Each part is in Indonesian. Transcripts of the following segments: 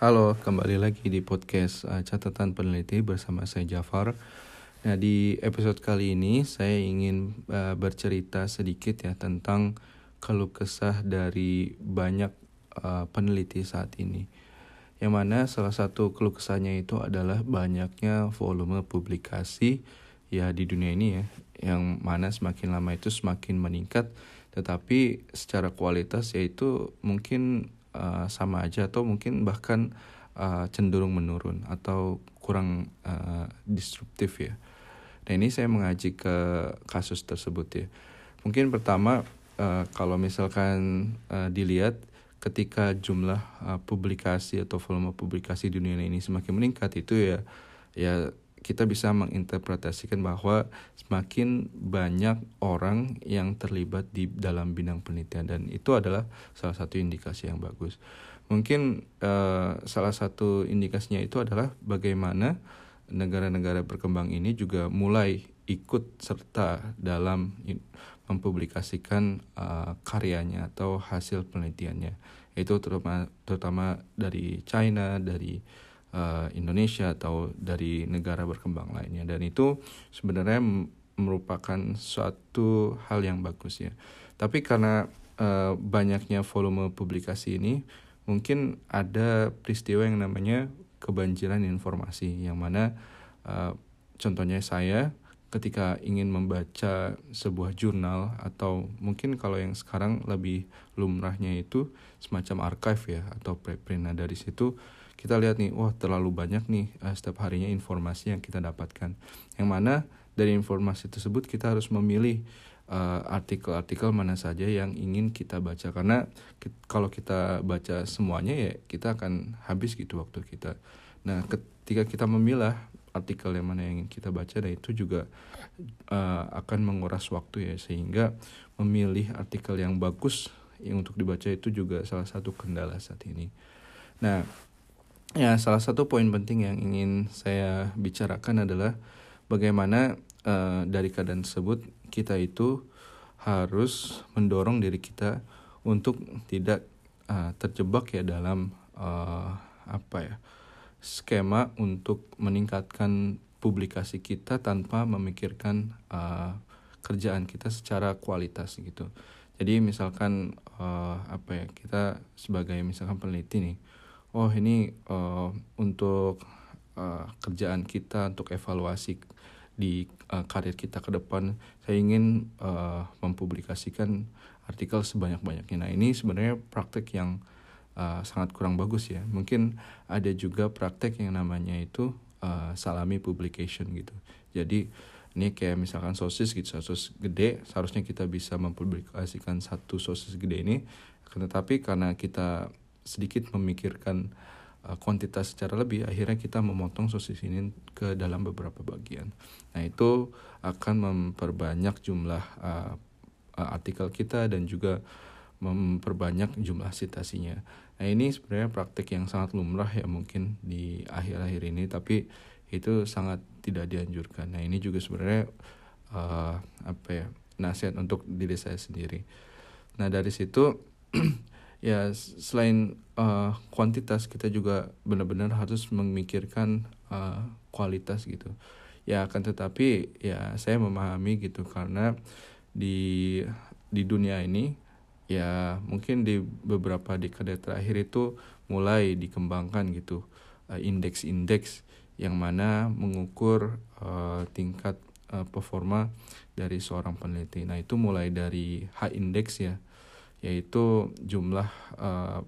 Halo, kembali lagi di podcast uh, Catatan Peneliti bersama saya Jafar. Nah, di episode kali ini saya ingin uh, bercerita sedikit ya tentang keluh kesah dari banyak uh, peneliti saat ini. Yang mana salah satu keluh kesahnya itu adalah banyaknya volume publikasi ya di dunia ini ya, yang mana semakin lama itu semakin meningkat, tetapi secara kualitas yaitu mungkin uh, sama aja atau mungkin bahkan uh, cenderung menurun atau kurang uh, disruptif ya. Nah ini saya mengaji ke kasus tersebut ya. Mungkin pertama uh, kalau misalkan uh, dilihat ketika jumlah uh, publikasi atau volume publikasi di dunia ini semakin meningkat itu ya ya kita bisa menginterpretasikan bahwa semakin banyak orang yang terlibat di dalam bidang penelitian dan itu adalah salah satu indikasi yang bagus. Mungkin uh, salah satu indikasinya itu adalah bagaimana negara-negara berkembang ini juga mulai ikut serta dalam mempublikasikan uh, karyanya atau hasil penelitiannya. Itu terutama terutama dari China, dari uh, Indonesia atau dari negara berkembang lainnya. Dan itu sebenarnya merupakan suatu hal yang bagus ya. Tapi karena uh, banyaknya volume publikasi ini mungkin ada peristiwa yang namanya kebanjiran informasi yang mana uh, contohnya saya ketika ingin membaca sebuah jurnal atau mungkin kalau yang sekarang lebih lumrahnya itu semacam archive ya atau preprint. Nah dari situ kita lihat nih wah terlalu banyak nih uh, setiap harinya informasi yang kita dapatkan. Yang mana dari informasi tersebut kita harus memilih uh, artikel-artikel uh, mana saja yang ingin kita baca. Karena kalau kita baca semuanya ya kita akan habis gitu waktu kita. Nah ketika kita memilah artikel yang mana yang ingin kita baca dan itu juga uh, akan menguras waktu ya. Sehingga memilih artikel yang bagus yang untuk dibaca itu juga salah satu kendala saat ini. Nah ya salah satu poin penting yang ingin saya bicarakan adalah bagaimana uh, dari keadaan tersebut kita itu harus mendorong diri kita untuk tidak uh, terjebak ya dalam uh, apa ya skema untuk meningkatkan publikasi kita tanpa memikirkan uh, kerjaan kita secara kualitas gitu. Jadi misalkan uh, apa ya kita sebagai misalkan peneliti nih oh ini uh, untuk uh, kerjaan kita untuk evaluasi di uh, karir kita ke depan saya ingin uh, mempublikasikan artikel sebanyak-banyaknya nah ini sebenarnya praktek yang uh, sangat kurang bagus ya. Mungkin ada juga praktek yang namanya itu uh, salami publication gitu. Jadi ini kayak misalkan sosis gitu sosis gede seharusnya kita bisa mempublikasikan satu sosis gede ini. Tetapi karena kita sedikit memikirkan uh, kuantitas secara lebih akhirnya kita memotong sosis ini ke dalam beberapa bagian. Nah itu akan memperbanyak jumlah uh, artikel kita dan juga memperbanyak jumlah citasinya. Nah ini sebenarnya praktik yang sangat lumrah ya mungkin di akhir-akhir ini tapi itu sangat tidak dianjurkan. Nah ini juga sebenarnya uh, apa ya nasihat untuk diri saya sendiri. Nah dari situ ya selain uh, kuantitas kita juga benar-benar harus memikirkan uh, kualitas gitu ya akan tetapi ya saya memahami gitu karena di di dunia ini ya mungkin di beberapa dekade terakhir itu mulai dikembangkan gitu uh, indeks-indeks yang mana mengukur uh, tingkat uh, performa dari seorang peneliti. Nah, itu mulai dari H index ya yaitu jumlah uh,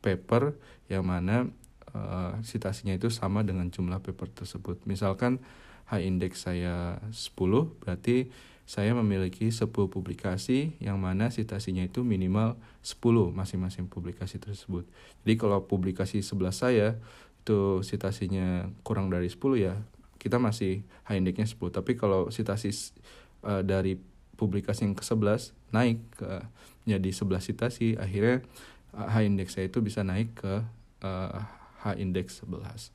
paper yang mana uh, itu sama dengan jumlah paper tersebut. Misalkan high index saya 10 berarti saya memiliki 10 publikasi yang mana citasinya itu minimal 10 masing-masing publikasi tersebut. Jadi kalau publikasi sebelah saya itu citasinya kurang dari 10 ya kita masih high indexnya 10. Tapi kalau citasi uh, dari publikasi yang ke-11 naik ke jadi 11 citasi akhirnya H index saya itu bisa naik ke uh, H index 11.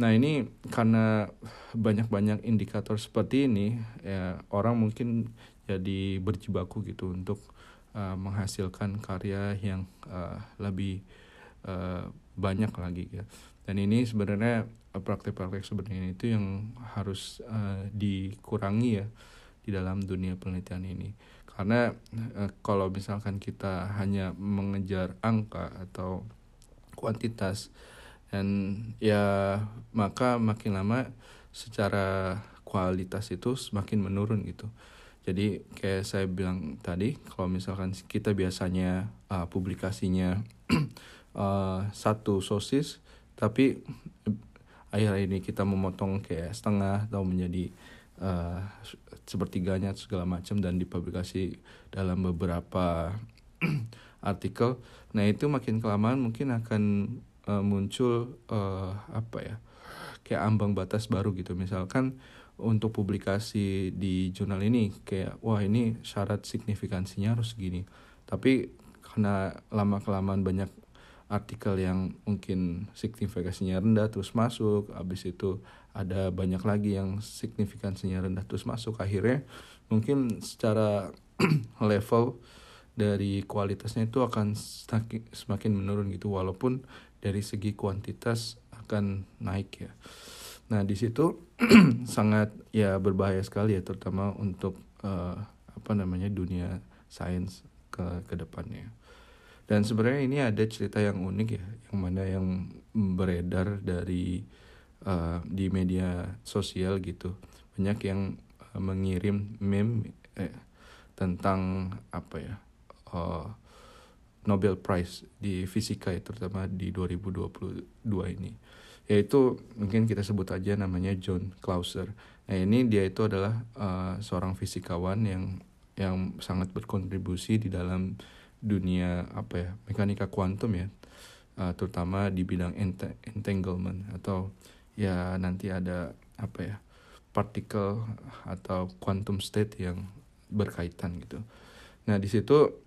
Nah ini karena banyak-banyak indikator seperti ini ya orang mungkin jadi berjibaku gitu untuk uh, menghasilkan karya yang uh, lebih uh, banyak lagi ya. Dan ini sebenarnya praktek-praktek ini itu yang harus uh, dikurangi ya di dalam dunia penelitian ini. Karena uh, kalau misalkan kita hanya mengejar angka atau kuantitas dan ya maka makin lama secara kualitas itu semakin menurun gitu. Jadi kayak saya bilang tadi kalau misalkan kita biasanya uh, publikasinya uh, satu sosis tapi akhir ini kita memotong kayak setengah atau menjadi uh, sepertiganya segala macam dan dipublikasi dalam beberapa artikel nah itu makin kelamaan mungkin akan uh, muncul uh, apa ya kayak ambang batas baru gitu. Misalkan untuk publikasi di jurnal ini kayak wah ini syarat signifikansinya harus segini. Tapi karena lama kelamaan banyak artikel yang mungkin signifikansinya rendah terus masuk habis itu ada banyak lagi yang signifikansinya rendah terus masuk akhirnya mungkin secara level dari kualitasnya itu akan semakin menurun gitu. Walaupun dari segi kuantitas akan naik ya. Nah di situ sangat ya berbahaya sekali ya terutama untuk uh, apa namanya dunia sains ke ke depannya. Dan sebenarnya ini ada cerita yang unik ya, yang mana yang beredar dari uh, di media sosial gitu. Banyak yang uh, mengirim meme eh, tentang apa ya uh, Nobel Prize di fisika ya, terutama di 2022 ini yaitu mungkin kita sebut aja namanya John Clauser. Nah ini dia itu adalah uh, seorang fisikawan yang yang sangat berkontribusi di dalam dunia apa ya mekanika kuantum ya, uh, terutama di bidang ent entanglement atau ya nanti ada apa ya partikel atau quantum state yang berkaitan gitu. Nah di situ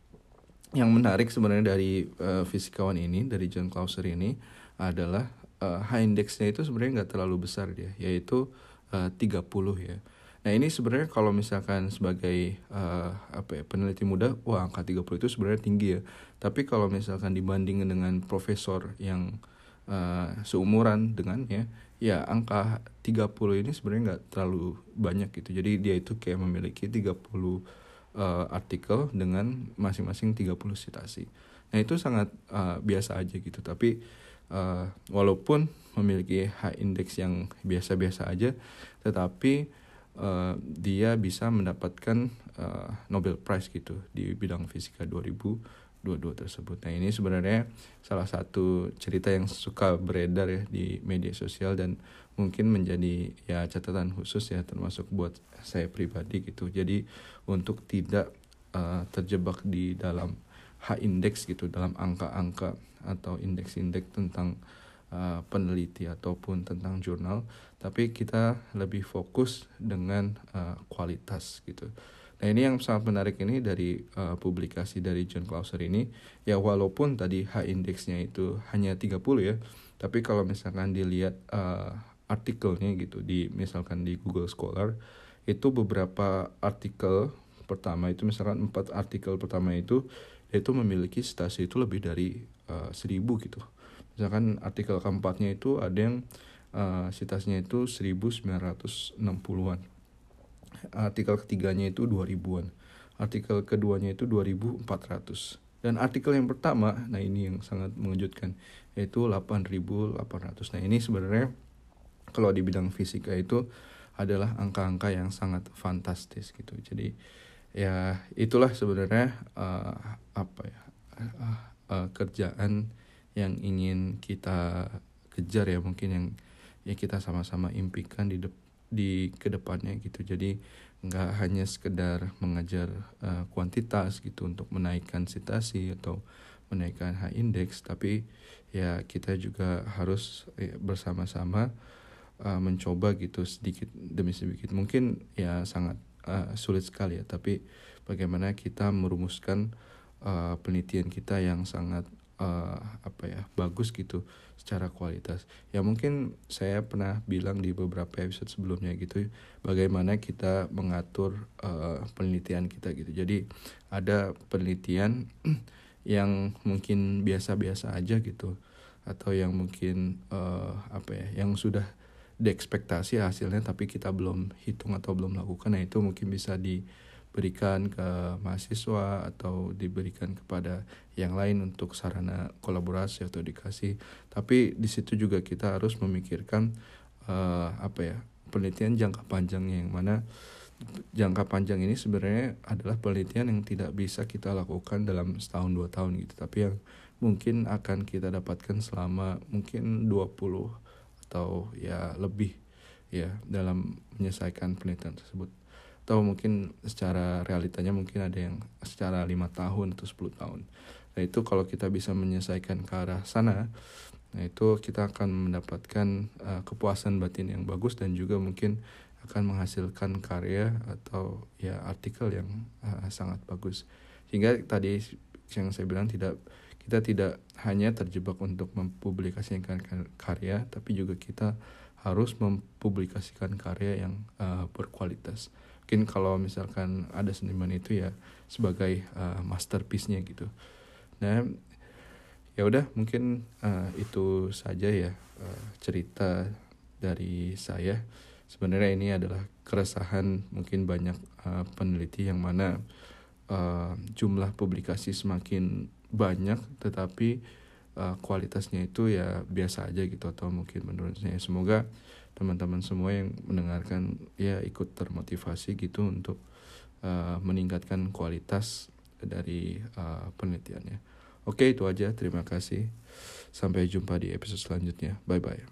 yang menarik sebenarnya dari uh, fisikawan ini dari John Clauser ini adalah uh, high indexnya itu sebenarnya nggak terlalu besar dia yaitu uh, 30 ya. Nah ini sebenarnya kalau misalkan sebagai uh, apa ya peneliti muda, wah angka 30 itu sebenarnya tinggi ya. Tapi kalau misalkan dibandingkan dengan profesor yang uh, seumuran dengan ya, ya angka 30 ini sebenarnya nggak terlalu banyak gitu. Jadi dia itu kayak memiliki 30 uh, artikel dengan masing-masing 30 citasi. Nah, itu sangat uh, biasa aja gitu, tapi uh, walaupun memiliki high index yang biasa-biasa aja, tetapi uh, dia bisa mendapatkan uh, Nobel Prize gitu di bidang fisika 2022 tersebut. Nah, ini sebenarnya salah satu cerita yang suka beredar ya di media sosial dan mungkin menjadi ya catatan khusus ya termasuk buat saya pribadi gitu. Jadi untuk tidak uh, terjebak di dalam H index gitu dalam angka-angka atau indeks-indeks tentang uh, peneliti ataupun tentang jurnal tapi kita lebih fokus dengan uh, kualitas gitu. Nah ini yang sangat menarik ini dari uh, publikasi dari John Clauser ini. Ya walaupun tadi H indeksnya itu hanya 30 ya tapi kalau misalkan dilihat uh, artikelnya gitu. Di misalkan di Google Scholar itu beberapa artikel pertama itu misalkan empat artikel pertama itu itu memiliki stasi itu lebih dari uh, seribu gitu. Misalkan artikel keempatnya itu ada yang uh, citasnya itu 1960-an artikel ketiganya itu 2000-an artikel keduanya itu 2400 dan artikel yang pertama nah ini yang sangat mengejutkan yaitu 8800 nah ini sebenarnya kalau di bidang fisika itu adalah angka-angka yang sangat fantastis gitu. Jadi ya itulah sebenarnya uh, apa ya uh, uh, kerjaan yang ingin kita kejar ya mungkin yang ya kita sama-sama impikan di de di ke depannya gitu. Jadi nggak hanya sekedar mengajar uh, kuantitas gitu untuk menaikkan citasi atau menaikkan H index tapi ya kita juga harus ya, bersama-sama uh, mencoba gitu sedikit demi sedikit. Mungkin ya sangat uh, sulit sekali ya. Tapi bagaimana kita merumuskan uh, penelitian kita yang sangat uh, apa ya bagus gitu secara kualitas. Ya mungkin saya pernah bilang di beberapa episode sebelumnya gitu bagaimana kita mengatur uh, penelitian kita gitu. Jadi ada penelitian yang mungkin biasa-biasa aja gitu atau yang mungkin uh, apa ya yang sudah diekspektasi hasilnya tapi kita belum hitung atau belum lakukan nah itu mungkin bisa diberikan ke mahasiswa atau diberikan kepada yang lain untuk sarana kolaborasi atau dikasih. Tapi di situ juga kita harus memikirkan uh, apa ya penelitian jangka panjangnya yang mana. Jangka panjang ini sebenarnya adalah penelitian yang tidak bisa kita lakukan dalam setahun dua tahun gitu. Tapi yang mungkin akan kita dapatkan selama mungkin 20 atau ya lebih ya dalam menyelesaikan penelitian tersebut. Atau mungkin secara realitanya mungkin ada yang secara lima tahun atau 10 tahun. Nah itu kalau kita bisa menyelesaikan ke arah sana nah itu kita akan mendapatkan uh, kepuasan batin yang bagus dan juga mungkin akan menghasilkan karya atau ya artikel yang uh, sangat bagus. Sehingga tadi yang saya bilang tidak kita tidak hanya terjebak untuk mempublikasikan karya tapi juga kita harus mempublikasikan karya yang uh, berkualitas. Mungkin kalau misalkan ada seniman itu ya sebagai uh, masterpiece-nya gitu. Nah ya udah mungkin uh, itu saja ya uh, cerita dari saya. Sebenarnya ini adalah keresahan mungkin banyak uh, peneliti yang mana uh, jumlah publikasi semakin banyak tetapi uh, kualitasnya itu ya biasa aja gitu atau mungkin menurut saya semoga teman-teman semua yang mendengarkan ya ikut termotivasi gitu untuk uh, meningkatkan kualitas dari uh, penelitiannya. Oke itu aja terima kasih sampai jumpa di episode selanjutnya bye bye.